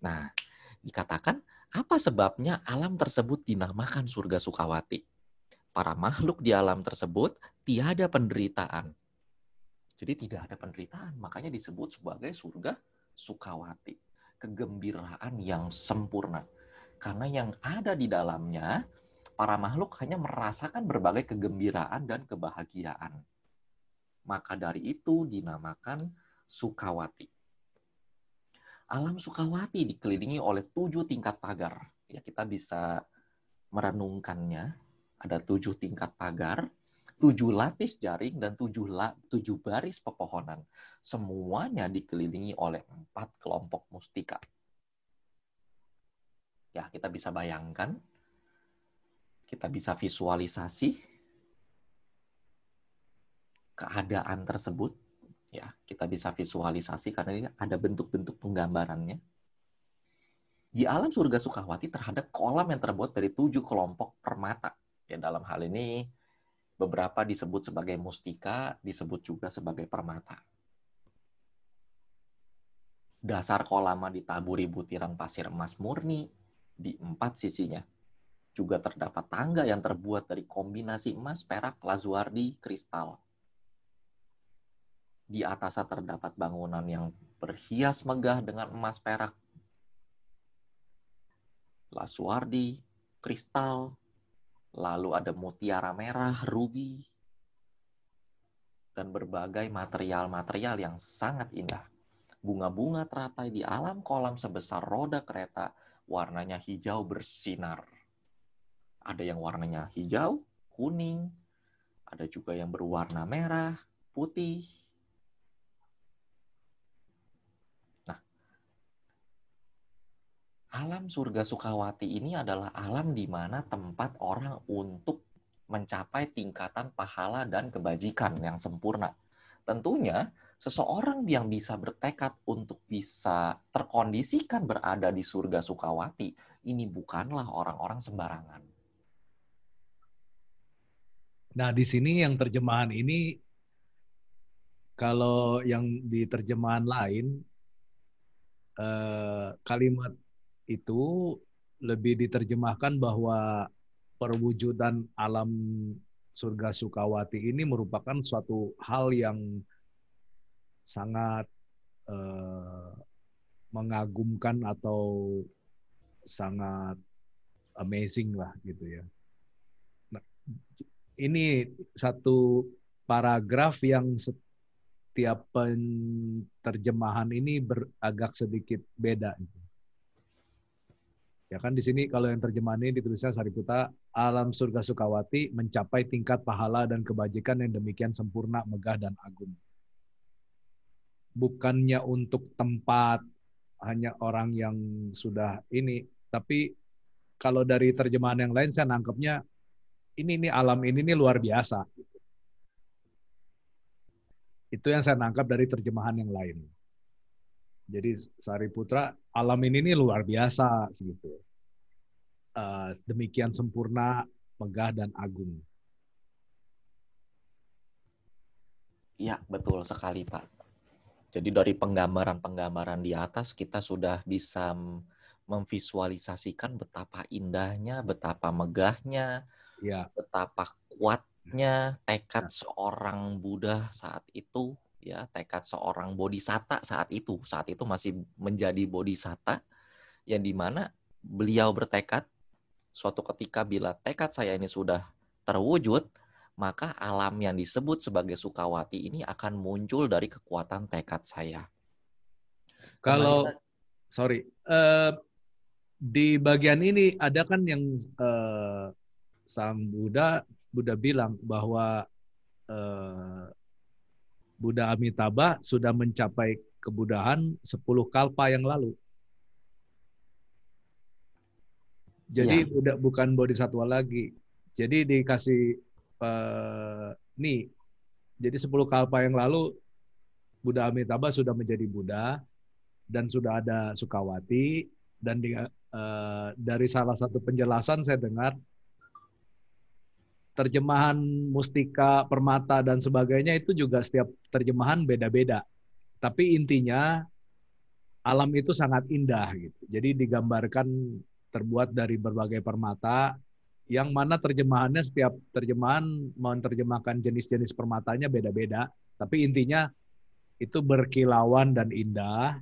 Nah, dikatakan apa sebabnya alam tersebut dinamakan surga Sukawati? Para makhluk di alam tersebut tiada penderitaan. Jadi tidak ada penderitaan, makanya disebut sebagai surga Sukawati. Kegembiraan yang sempurna. Karena yang ada di dalamnya, para makhluk hanya merasakan berbagai kegembiraan dan kebahagiaan. Maka dari itu dinamakan Sukawati. Alam Sukawati dikelilingi oleh tujuh tingkat pagar. Ya, kita bisa merenungkannya. Ada tujuh tingkat pagar, tujuh lapis jaring, dan tujuh, la, tujuh baris pepohonan. Semuanya dikelilingi oleh empat kelompok mustika. Ya, kita bisa bayangkan, kita bisa visualisasi keadaan tersebut ya kita bisa visualisasi karena ini ada bentuk-bentuk penggambarannya. Di alam surga Sukawati terhadap kolam yang terbuat dari tujuh kelompok permata. Ya dalam hal ini beberapa disebut sebagai mustika disebut juga sebagai permata. Dasar kolama ditaburi butiran pasir emas murni di empat sisinya. Juga terdapat tangga yang terbuat dari kombinasi emas, perak, lazuardi, kristal di atasnya terdapat bangunan yang berhias megah dengan emas perak, lasuardi, kristal, lalu ada mutiara merah, ruby, dan berbagai material-material yang sangat indah. Bunga-bunga teratai di alam kolam sebesar roda kereta, warnanya hijau bersinar. Ada yang warnanya hijau, kuning, ada juga yang berwarna merah, putih, alam surga Sukawati ini adalah alam di mana tempat orang untuk mencapai tingkatan pahala dan kebajikan yang sempurna. Tentunya, seseorang yang bisa bertekad untuk bisa terkondisikan berada di surga Sukawati, ini bukanlah orang-orang sembarangan. Nah, di sini yang terjemahan ini, kalau yang di terjemahan lain, eh, kalimat itu lebih diterjemahkan bahwa perwujudan alam surga Sukawati ini merupakan suatu hal yang sangat eh, mengagumkan atau sangat amazing lah gitu ya. Nah, ini satu paragraf yang setiap penerjemahan ini beragak sedikit beda. Gitu. Ya kan di sini kalau yang terjemahan ini ditulisnya Sariputa, alam surga Sukawati mencapai tingkat pahala dan kebajikan yang demikian sempurna, megah dan agung. Bukannya untuk tempat hanya orang yang sudah ini, tapi kalau dari terjemahan yang lain saya nangkepnya ini ini alam ini ini luar biasa. Itu yang saya nangkap dari terjemahan yang lain. Jadi Sariputra alam ini ini luar biasa segitu. Uh, demikian sempurna, megah dan agung. Ya, betul sekali, Pak. Jadi dari penggambaran-penggambaran di atas kita sudah bisa memvisualisasikan betapa indahnya, betapa megahnya, ya. betapa kuatnya tekad ya. seorang Buddha saat itu ya tekad seorang bodhisatta saat itu saat itu masih menjadi bodhisatta yang di mana beliau bertekad suatu ketika bila tekad saya ini sudah terwujud maka alam yang disebut sebagai Sukawati ini akan muncul dari kekuatan tekad saya. Kalau kita, sorry uh, di bagian ini ada kan yang uh, sang Buddha Buddha bilang bahwa uh, Buddha Amitabha sudah mencapai kebudahan 10 kalpa yang lalu. Jadi ya. Buddha bukan bodhisatwa lagi. Jadi dikasih uh, nih. Jadi 10 kalpa yang lalu Buddha Amitabha sudah menjadi Buddha dan sudah ada Sukawati dan di, uh, dari salah satu penjelasan saya dengar terjemahan mustika, permata dan sebagainya itu juga setiap terjemahan beda-beda. Tapi intinya alam itu sangat indah gitu. Jadi digambarkan terbuat dari berbagai permata yang mana terjemahannya setiap terjemahan menerjemahkan jenis-jenis permatanya beda-beda, tapi intinya itu berkilauan dan indah.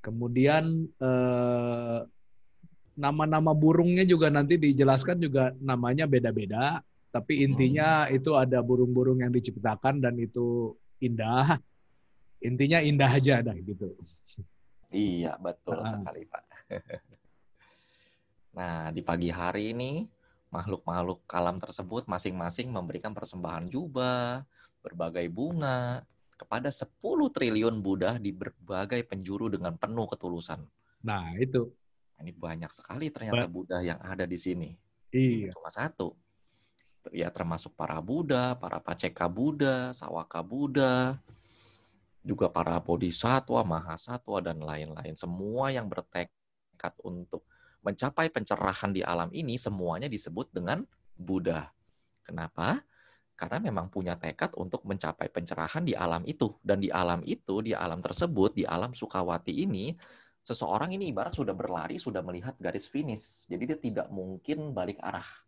Kemudian eh, nama-nama burungnya juga nanti dijelaskan juga namanya beda-beda, tapi intinya hmm. itu ada burung-burung yang diciptakan dan itu indah. Intinya indah aja dah gitu. Iya, betul nah. sekali, Pak. nah, di pagi hari ini makhluk-makhluk alam tersebut masing-masing memberikan persembahan jubah, berbagai bunga kepada 10 triliun Buddha di berbagai penjuru dengan penuh ketulusan. Nah, itu. Ini banyak sekali ternyata Buddha yang ada di sini. Iya. Cuma satu ya termasuk para Buddha, para Paceka Buddha, Sawaka Buddha, juga para Bodhisatwa, Mahasatwa, dan lain-lain. Semua yang bertekad untuk mencapai pencerahan di alam ini, semuanya disebut dengan Buddha. Kenapa? Karena memang punya tekad untuk mencapai pencerahan di alam itu. Dan di alam itu, di alam tersebut, di alam Sukawati ini, seseorang ini ibarat sudah berlari, sudah melihat garis finish. Jadi dia tidak mungkin balik arah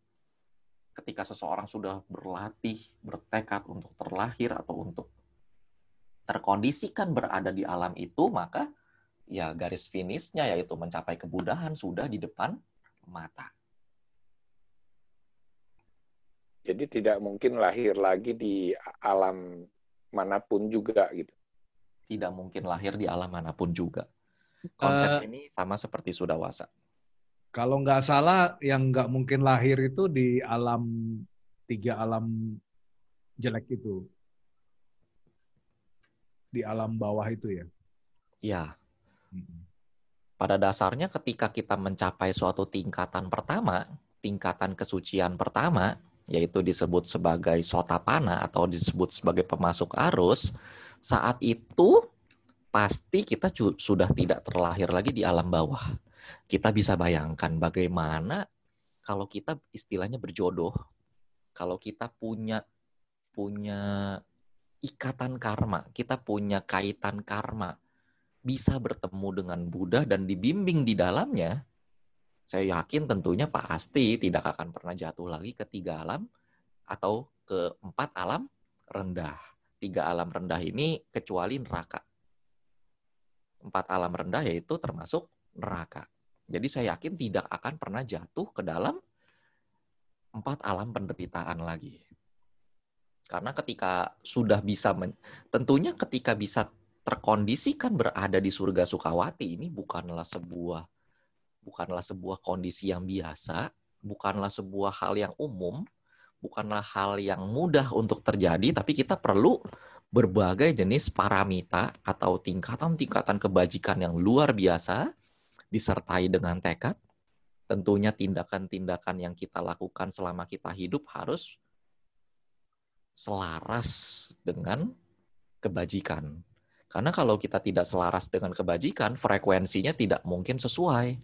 ketika seseorang sudah berlatih, bertekad untuk terlahir atau untuk terkondisikan berada di alam itu, maka ya garis finishnya yaitu mencapai kebudahan sudah di depan mata. Jadi tidak mungkin lahir lagi di alam mana pun juga gitu. Tidak mungkin lahir di alam mana pun juga. Konsep uh, ini sama seperti Sudawasa. Kalau nggak salah, yang nggak mungkin lahir itu di alam tiga alam jelek itu, di alam bawah itu ya. Ya. Pada dasarnya, ketika kita mencapai suatu tingkatan pertama, tingkatan kesucian pertama, yaitu disebut sebagai sotapana atau disebut sebagai pemasuk arus, saat itu pasti kita sudah tidak terlahir lagi di alam bawah kita bisa bayangkan bagaimana kalau kita istilahnya berjodoh, kalau kita punya punya ikatan karma, kita punya kaitan karma, bisa bertemu dengan Buddha dan dibimbing di dalamnya, saya yakin tentunya pasti tidak akan pernah jatuh lagi ke tiga alam atau ke empat alam rendah. Tiga alam rendah ini kecuali neraka. Empat alam rendah yaitu termasuk neraka. Jadi saya yakin tidak akan pernah jatuh ke dalam empat alam penderitaan lagi. Karena ketika sudah bisa, men tentunya ketika bisa terkondisikan berada di surga Sukawati ini bukanlah sebuah bukanlah sebuah kondisi yang biasa, bukanlah sebuah hal yang umum, bukanlah hal yang mudah untuk terjadi, tapi kita perlu berbagai jenis paramita atau tingkatan-tingkatan kebajikan yang luar biasa disertai dengan tekad, tentunya tindakan-tindakan yang kita lakukan selama kita hidup harus selaras dengan kebajikan. Karena kalau kita tidak selaras dengan kebajikan, frekuensinya tidak mungkin sesuai.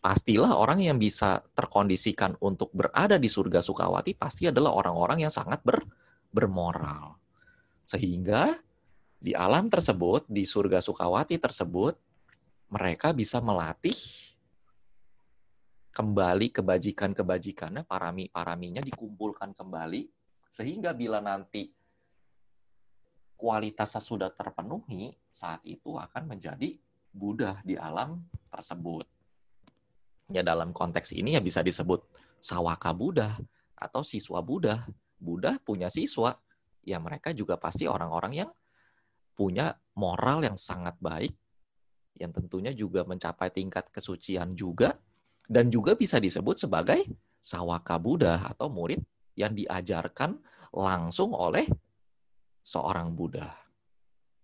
Pastilah orang yang bisa terkondisikan untuk berada di surga Sukawati pasti adalah orang-orang yang sangat ber, bermoral. Sehingga di alam tersebut, di surga Sukawati tersebut, mereka bisa melatih kembali kebajikan-kebajikannya, parami-paraminya dikumpulkan kembali, sehingga bila nanti kualitasnya sudah terpenuhi, saat itu akan menjadi Buddha di alam tersebut. Ya dalam konteks ini ya bisa disebut sawaka Buddha atau siswa Buddha. Buddha punya siswa, ya mereka juga pasti orang-orang yang punya moral yang sangat baik, yang tentunya juga mencapai tingkat kesucian juga dan juga bisa disebut sebagai sawaka Buddha atau murid yang diajarkan langsung oleh seorang Buddha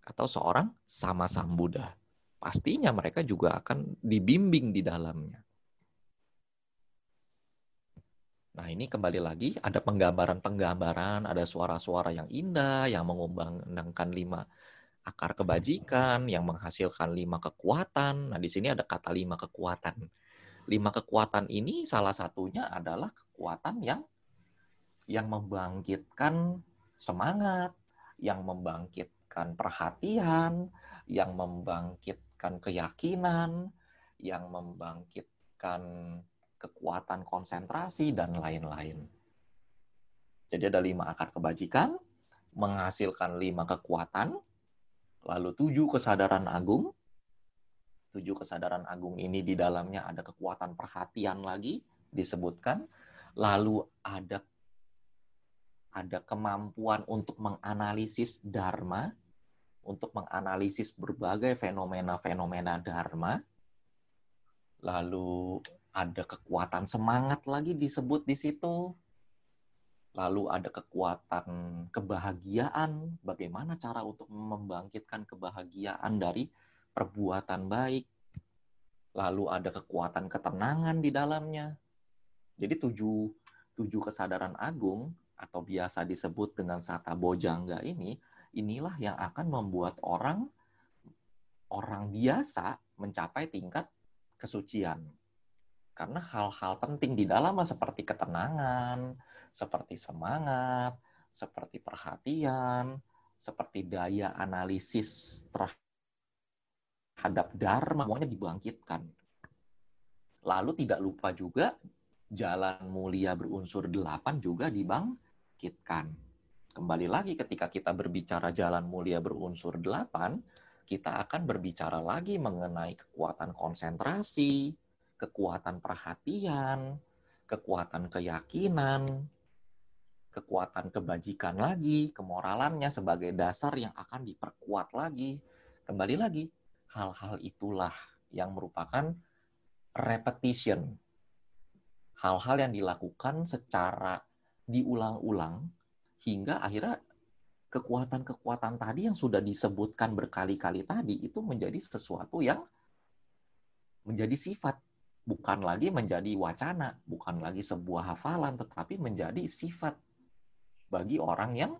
atau seorang sama sam Buddha. Pastinya mereka juga akan dibimbing di dalamnya. Nah ini kembali lagi ada penggambaran-penggambaran, ada suara-suara yang indah, yang mengumbangkan lima akar kebajikan yang menghasilkan lima kekuatan. Nah, di sini ada kata lima kekuatan. Lima kekuatan ini salah satunya adalah kekuatan yang yang membangkitkan semangat, yang membangkitkan perhatian, yang membangkitkan keyakinan, yang membangkitkan kekuatan konsentrasi, dan lain-lain. Jadi ada lima akar kebajikan, menghasilkan lima kekuatan, lalu tujuh kesadaran agung. Tujuh kesadaran agung ini di dalamnya ada kekuatan perhatian lagi, disebutkan. Lalu ada ada kemampuan untuk menganalisis dharma, untuk menganalisis berbagai fenomena-fenomena dharma. Lalu ada kekuatan semangat lagi disebut di situ. Lalu ada kekuatan kebahagiaan, bagaimana cara untuk membangkitkan kebahagiaan dari perbuatan baik. Lalu ada kekuatan ketenangan di dalamnya. Jadi tujuh, tujuh kesadaran agung atau biasa disebut dengan sata bojangga ini, inilah yang akan membuat orang orang biasa mencapai tingkat kesucian. Karena hal-hal penting di dalamnya seperti ketenangan, seperti semangat, seperti perhatian, seperti daya analisis terhadap dharma, semuanya dibangkitkan. Lalu tidak lupa juga jalan mulia berunsur delapan juga dibang, bangkitkan. Kembali lagi ketika kita berbicara jalan mulia berunsur delapan, kita akan berbicara lagi mengenai kekuatan konsentrasi, kekuatan perhatian, kekuatan keyakinan, kekuatan kebajikan lagi, kemoralannya sebagai dasar yang akan diperkuat lagi. Kembali lagi, hal-hal itulah yang merupakan repetition. Hal-hal yang dilakukan secara diulang-ulang hingga akhirnya kekuatan-kekuatan tadi yang sudah disebutkan berkali-kali tadi itu menjadi sesuatu yang menjadi sifat bukan lagi menjadi wacana bukan lagi sebuah hafalan tetapi menjadi sifat bagi orang yang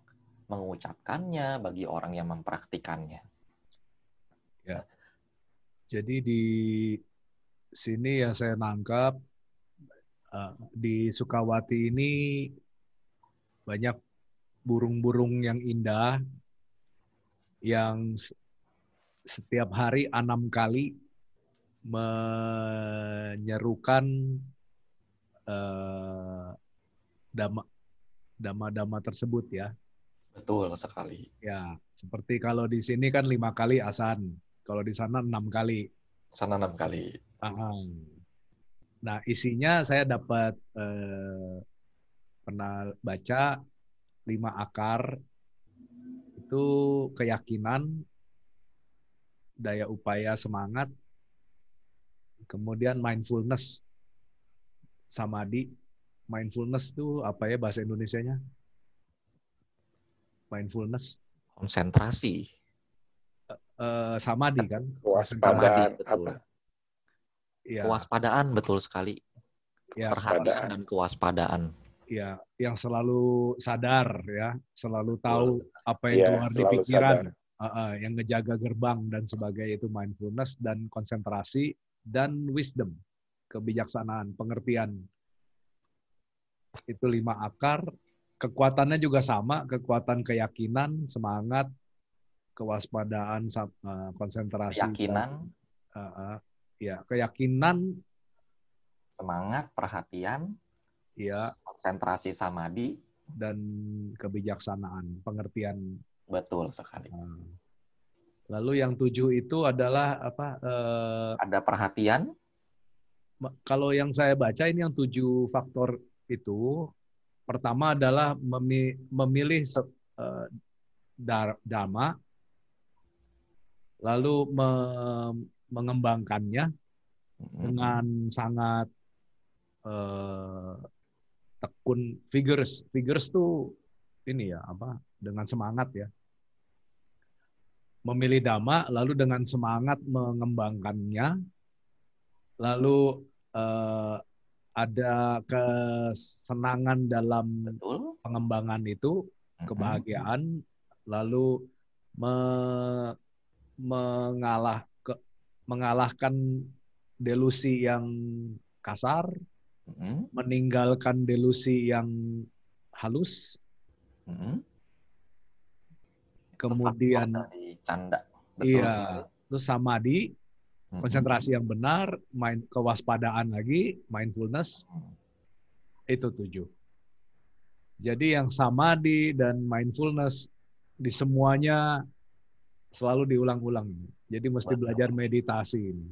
mengucapkannya bagi orang yang mempraktikannya. Ya. Jadi di sini yang saya nangkap eh, di Sukawati ini banyak burung-burung yang indah yang setiap hari enam kali menyerukan uh, dama dama-dama tersebut ya. Betul sekali. Ya, seperti kalau di sini kan lima kali asan, kalau di sana enam kali. Sana enam kali. Nah, isinya saya dapat uh, pernah baca lima akar itu keyakinan, daya upaya semangat, kemudian mindfulness, samadhi. Mindfulness itu apa ya bahasa Indonesianya? Mindfulness. Konsentrasi. Uh, samadhi kan? Kewaspadaan. Apa? Ya. Kewaspadaan betul sekali. Ya. Perhatian dan kewaspadaan ya yang selalu sadar ya, selalu tahu apa yang ya, keluar di pikiran, uh, uh, yang ngejaga gerbang dan sebagainya itu mindfulness dan konsentrasi dan wisdom, kebijaksanaan, pengertian. Itu lima akar. Kekuatannya juga sama, kekuatan keyakinan, semangat, kewaspadaan, konsentrasi. Keyakinan. uh, uh, ya, keyakinan, semangat, perhatian, ya konsentrasi samadhi dan kebijaksanaan pengertian betul sekali nah. Lalu yang tujuh itu adalah apa eh, ada perhatian? Kalau yang saya baca ini yang tujuh faktor itu pertama adalah memilih eh, dharma lalu mengembangkannya dengan sangat eh, tekun figures figures tuh ini ya apa dengan semangat ya memilih dhamma lalu dengan semangat mengembangkannya lalu eh, ada kesenangan dalam Betul. pengembangan itu kebahagiaan lalu me, mengalah ke, mengalahkan delusi yang kasar hmm. meninggalkan delusi yang halus, hmm. Kemudian canda, Betul iya, terus samadhi, konsentrasi yang benar, main kewaspadaan lagi, mindfulness itu tujuh. Jadi yang samadhi dan mindfulness di semuanya selalu diulang-ulang. Jadi mesti Betul. belajar meditasi ini.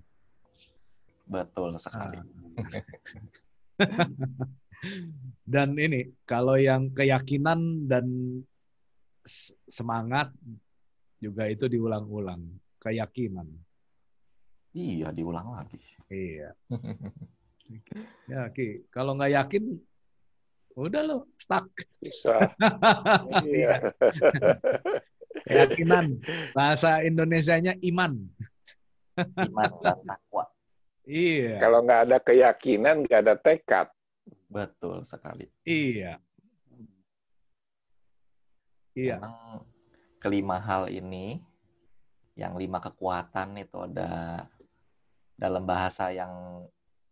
Betul sekali. Ah. dan ini kalau yang keyakinan dan semangat juga itu diulang-ulang. Keyakinan. Iya, diulang lagi. Iya. ya, Ki. Kalau nggak yakin, udah lo stuck. Bisa. iya. Keyakinan. Bahasa Indonesianya iman. iman dan takwa. Iya. Kalau nggak ada keyakinan, nggak ada tekad. Betul sekali. Iya. Iya. Memang kelima hal ini, yang lima kekuatan itu ada dalam bahasa yang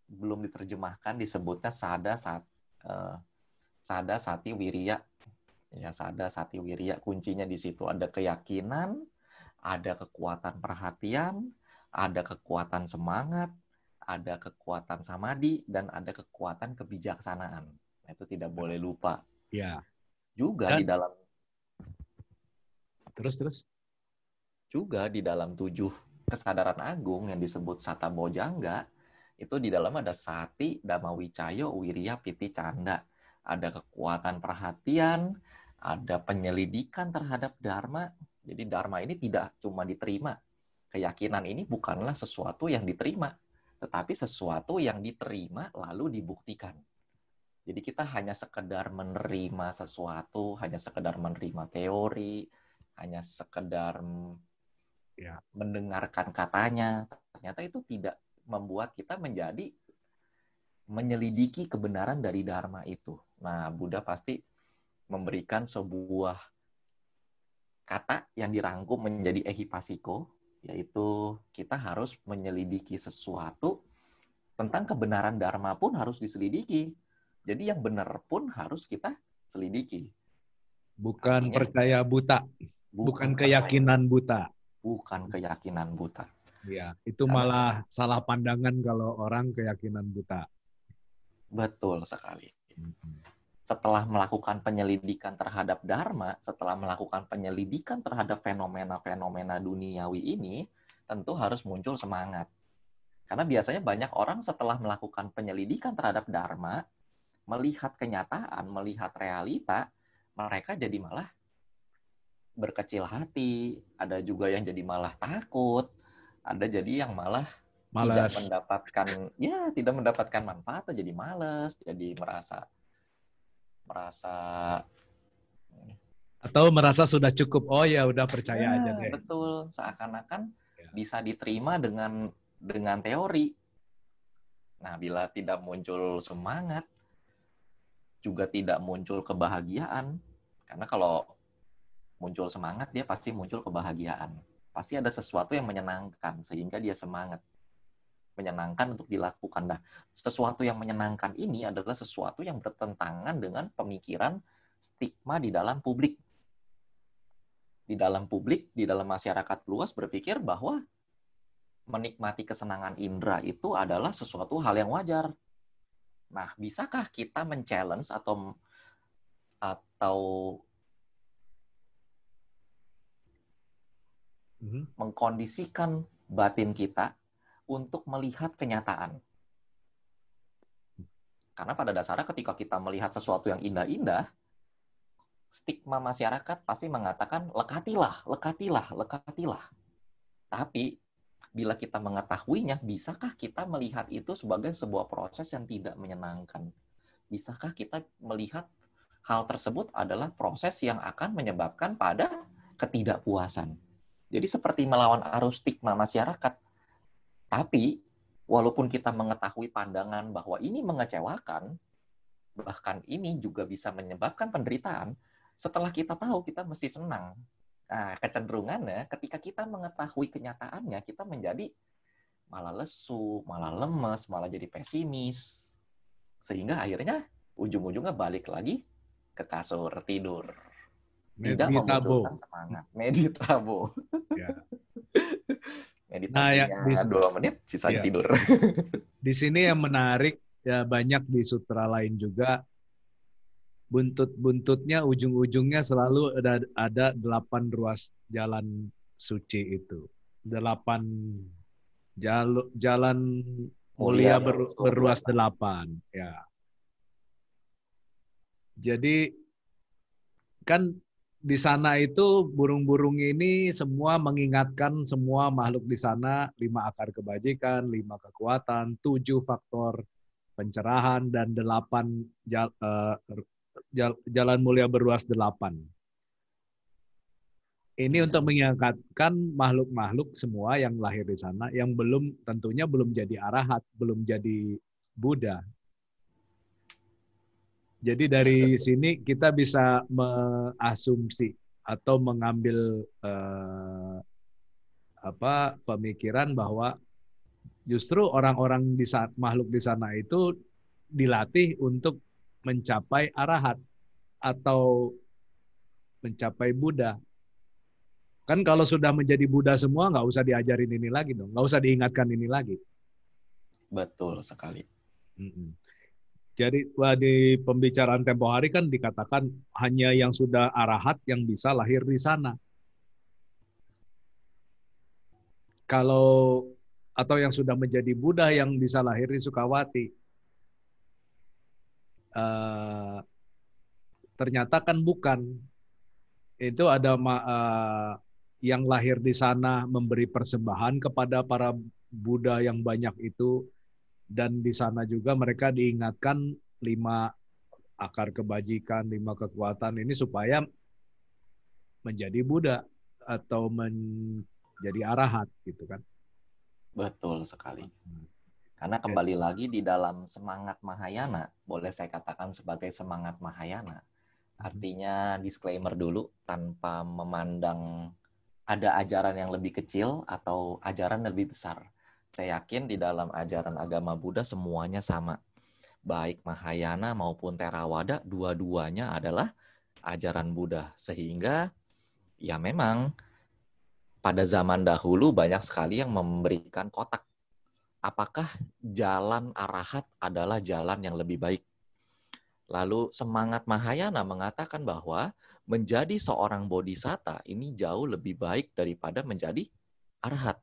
belum diterjemahkan disebutnya sada saat uh, sada sati wirya. Ya sada sati wirya kuncinya di situ. Ada keyakinan ada kekuatan perhatian ada kekuatan semangat ada kekuatan samadi dan ada kekuatan kebijaksanaan. Itu tidak boleh lupa. Ya juga dan, di dalam terus terus juga di dalam tujuh kesadaran agung yang disebut Sata Bojangga, itu di dalam ada sati, dhamma wicayo, wirya, piti, canda. Ada kekuatan perhatian, ada penyelidikan terhadap dharma. Jadi dharma ini tidak cuma diterima. Keyakinan ini bukanlah sesuatu yang diterima, tetapi sesuatu yang diterima lalu dibuktikan. Jadi kita hanya sekedar menerima sesuatu, hanya sekedar menerima teori, hanya sekedar ya. mendengarkan katanya, ternyata itu tidak membuat kita menjadi menyelidiki kebenaran dari dharma itu. Nah, Buddha pasti memberikan sebuah kata yang dirangkum menjadi ehipasiko, yaitu kita harus menyelidiki sesuatu tentang kebenaran dharma pun harus diselidiki. Jadi yang benar pun harus kita selidiki. Bukan Artinya, percaya buta, bukan, bukan keyakinan buta bukan keyakinan buta. Ya, itu malah salah pandangan kalau orang keyakinan buta. Betul sekali. Setelah melakukan penyelidikan terhadap dharma, setelah melakukan penyelidikan terhadap fenomena-fenomena duniawi ini, tentu harus muncul semangat. Karena biasanya banyak orang setelah melakukan penyelidikan terhadap dharma, melihat kenyataan, melihat realita, mereka jadi malah berkecil hati, ada juga yang jadi malah takut, ada jadi yang malah Malas. tidak mendapatkan ya tidak mendapatkan manfaat jadi males, jadi merasa merasa atau merasa sudah cukup oh ya udah percaya ya, aja deh. Betul, seakan-akan ya. bisa diterima dengan dengan teori. Nah, bila tidak muncul semangat juga tidak muncul kebahagiaan. Karena kalau muncul semangat, dia pasti muncul kebahagiaan. Pasti ada sesuatu yang menyenangkan, sehingga dia semangat. Menyenangkan untuk dilakukan. Nah, sesuatu yang menyenangkan ini adalah sesuatu yang bertentangan dengan pemikiran stigma di dalam publik. Di dalam publik, di dalam masyarakat luas berpikir bahwa menikmati kesenangan indera itu adalah sesuatu hal yang wajar. Nah, bisakah kita men-challenge atau atau hmm. mengkondisikan batin kita untuk melihat kenyataan. Karena pada dasarnya ketika kita melihat sesuatu yang indah-indah, stigma masyarakat pasti mengatakan lekatilah, lekatilah, lekatilah. Tapi bila kita mengetahuinya, bisakah kita melihat itu sebagai sebuah proses yang tidak menyenangkan? Bisakah kita melihat hal tersebut adalah proses yang akan menyebabkan pada ketidakpuasan? Jadi seperti melawan arus stigma masyarakat. Tapi walaupun kita mengetahui pandangan bahwa ini mengecewakan, bahkan ini juga bisa menyebabkan penderitaan, setelah kita tahu kita mesti senang. Nah, kecenderungannya ketika kita mengetahui kenyataannya, kita menjadi malah lesu, malah lemes, malah jadi pesimis. Sehingga akhirnya ujung-ujungnya balik lagi ke kasur tidur tidak memunculkan semangat. Meditabo. Ya. Meditasinya nah, ya, dua menit, sisanya ya. tidur. Di sini yang menarik ya banyak di sutra lain juga buntut-buntutnya ujung-ujungnya selalu ada ada delapan ruas jalan suci itu delapan jalur jalan mulia ber, berruas delapan ya jadi kan di sana itu burung-burung ini semua mengingatkan semua makhluk di sana lima akar kebajikan, lima kekuatan, tujuh faktor pencerahan dan delapan jal, uh, jal, jalan mulia berluas delapan. Ini ya. untuk mengingatkan makhluk-makhluk semua yang lahir di sana yang belum tentunya belum jadi arahat, belum jadi Buddha. Jadi dari sini kita bisa mengasumsi atau mengambil uh, apa pemikiran bahwa justru orang-orang di saat makhluk di sana itu dilatih untuk mencapai arahat atau mencapai Buddha. Kan kalau sudah menjadi Buddha semua nggak usah diajarin ini lagi dong, nggak usah diingatkan ini lagi. Betul sekali. Jadi di pembicaraan tempo hari kan dikatakan hanya yang sudah arahat yang bisa lahir di sana. Kalau atau yang sudah menjadi Buddha yang bisa lahir di Sukawati. Uh, ternyata kan bukan. Itu ada uh, yang lahir di sana memberi persembahan kepada para Buddha yang banyak itu dan di sana juga mereka diingatkan lima akar kebajikan, lima kekuatan ini supaya menjadi Buddha atau menjadi arahat gitu kan. Betul sekali. Hmm. Karena kembali lagi di dalam semangat Mahayana, boleh saya katakan sebagai semangat Mahayana. Hmm. Artinya disclaimer dulu tanpa memandang ada ajaran yang lebih kecil atau ajaran lebih besar. Saya yakin di dalam ajaran agama Buddha semuanya sama. Baik Mahayana maupun Theravada, dua-duanya adalah ajaran Buddha. Sehingga ya memang pada zaman dahulu banyak sekali yang memberikan kotak. Apakah jalan arahat adalah jalan yang lebih baik? Lalu semangat Mahayana mengatakan bahwa menjadi seorang bodhisatta ini jauh lebih baik daripada menjadi arahat.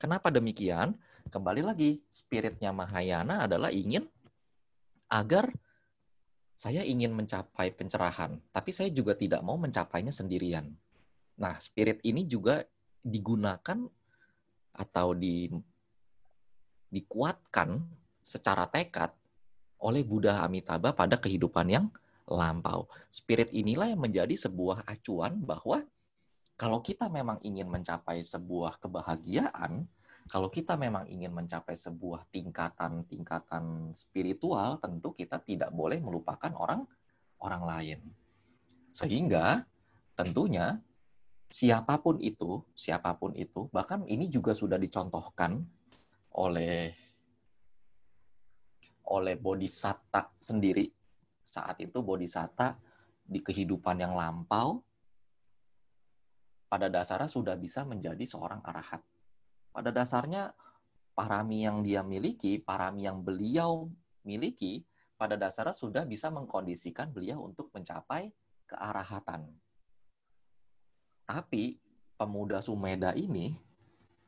Kenapa demikian? Kembali lagi, spiritnya Mahayana adalah ingin agar saya ingin mencapai pencerahan, tapi saya juga tidak mau mencapainya sendirian. Nah, spirit ini juga digunakan atau di dikuatkan secara tekad oleh Buddha Amitabha pada kehidupan yang lampau. Spirit inilah yang menjadi sebuah acuan bahwa kalau kita memang ingin mencapai sebuah kebahagiaan, kalau kita memang ingin mencapai sebuah tingkatan-tingkatan spiritual, tentu kita tidak boleh melupakan orang orang lain. Sehingga tentunya siapa pun itu, siapa pun itu, bahkan ini juga sudah dicontohkan oleh oleh bodhisatta sendiri. Saat itu bodhisatta di kehidupan yang lampau pada dasarnya sudah bisa menjadi seorang arahat. Pada dasarnya parami yang dia miliki, parami yang beliau miliki, pada dasarnya sudah bisa mengkondisikan beliau untuk mencapai kearahatan. Tapi pemuda Sumeda ini,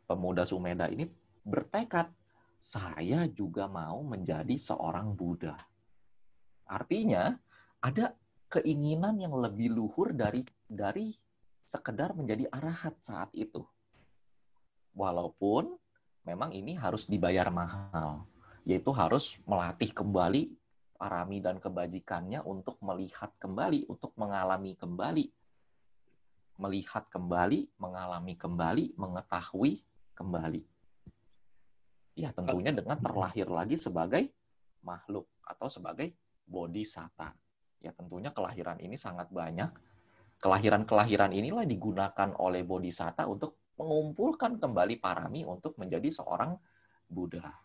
pemuda Sumeda ini bertekad, saya juga mau menjadi seorang Buddha. Artinya ada keinginan yang lebih luhur dari dari sekedar menjadi arahat saat itu. Walaupun memang ini harus dibayar mahal, yaitu harus melatih kembali parami dan kebajikannya untuk melihat kembali, untuk mengalami kembali melihat kembali, mengalami kembali, mengetahui kembali. Ya, tentunya dengan terlahir lagi sebagai makhluk atau sebagai bodhisatta. Ya, tentunya kelahiran ini sangat banyak. Kelahiran-kelahiran inilah digunakan oleh bodhisatta untuk mengumpulkan kembali parami untuk menjadi seorang Buddha.